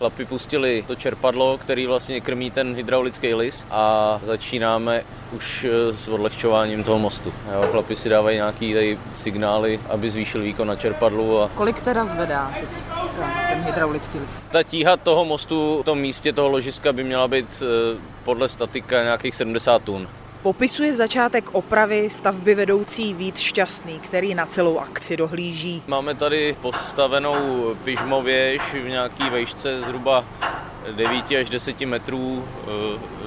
Chlapi pustili to čerpadlo, který vlastně krmí ten hydraulický list a začínáme už eh, s odlehčováním toho mostu. Jo, chlapi si dávají nějaký tady signály, aby zvýšil výkon na čerpadlu. A... Kolik teda zvedá teď ten, ten hydraulický list? Ta tíha toho mostu v tom místě toho ložiska by měla být eh, podle statika nějakých 70 tun. Popisuje začátek opravy stavby vedoucí Vít Šťastný, který na celou akci dohlíží. Máme tady postavenou pyžmověž v nějaký vejšce zhruba 9 až 10 metrů eh,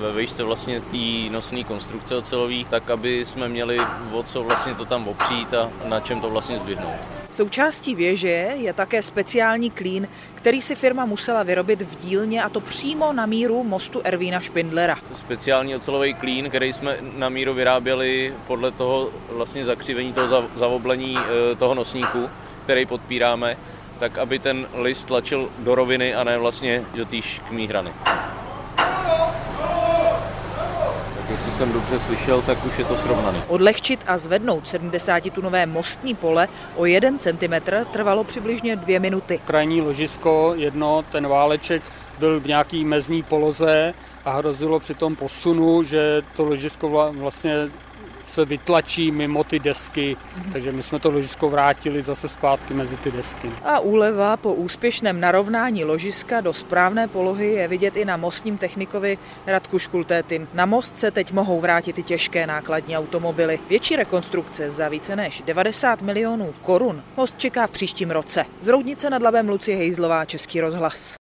ve výšce vlastně té nosné konstrukce ocelový, tak aby jsme měli o co vlastně to tam opřít a na čem to vlastně zdvihnout. Součástí věže je také speciální klín, který si firma musela vyrobit v dílně a to přímo na míru mostu Ervína Špindlera. Speciální ocelový klín, který jsme na míru vyráběli podle toho vlastně zakřivení toho zavoblení eh, toho nosníku, který podpíráme, tak aby ten list tlačil do roviny a ne vlastně do té škmý hrany. Tak jestli jsem dobře slyšel, tak už je to srovnaný. Odlehčit a zvednout 70-tunové mostní pole o 1 cm trvalo přibližně dvě minuty. Krajní ložisko, jedno, ten váleček byl v nějaký mezní poloze a hrozilo při tom posunu, že to ložisko vlastně se vytlačí mimo ty desky, takže my jsme to ložisko vrátili zase zpátky mezi ty desky. A úleva po úspěšném narovnání ložiska do správné polohy je vidět i na mostním technikovi Radku Škultétym. Na most se teď mohou vrátit i těžké nákladní automobily. Větší rekonstrukce za více než 90 milionů korun most čeká v příštím roce. Z Roudnice nad Labem Lucie Hejzlová, Český rozhlas.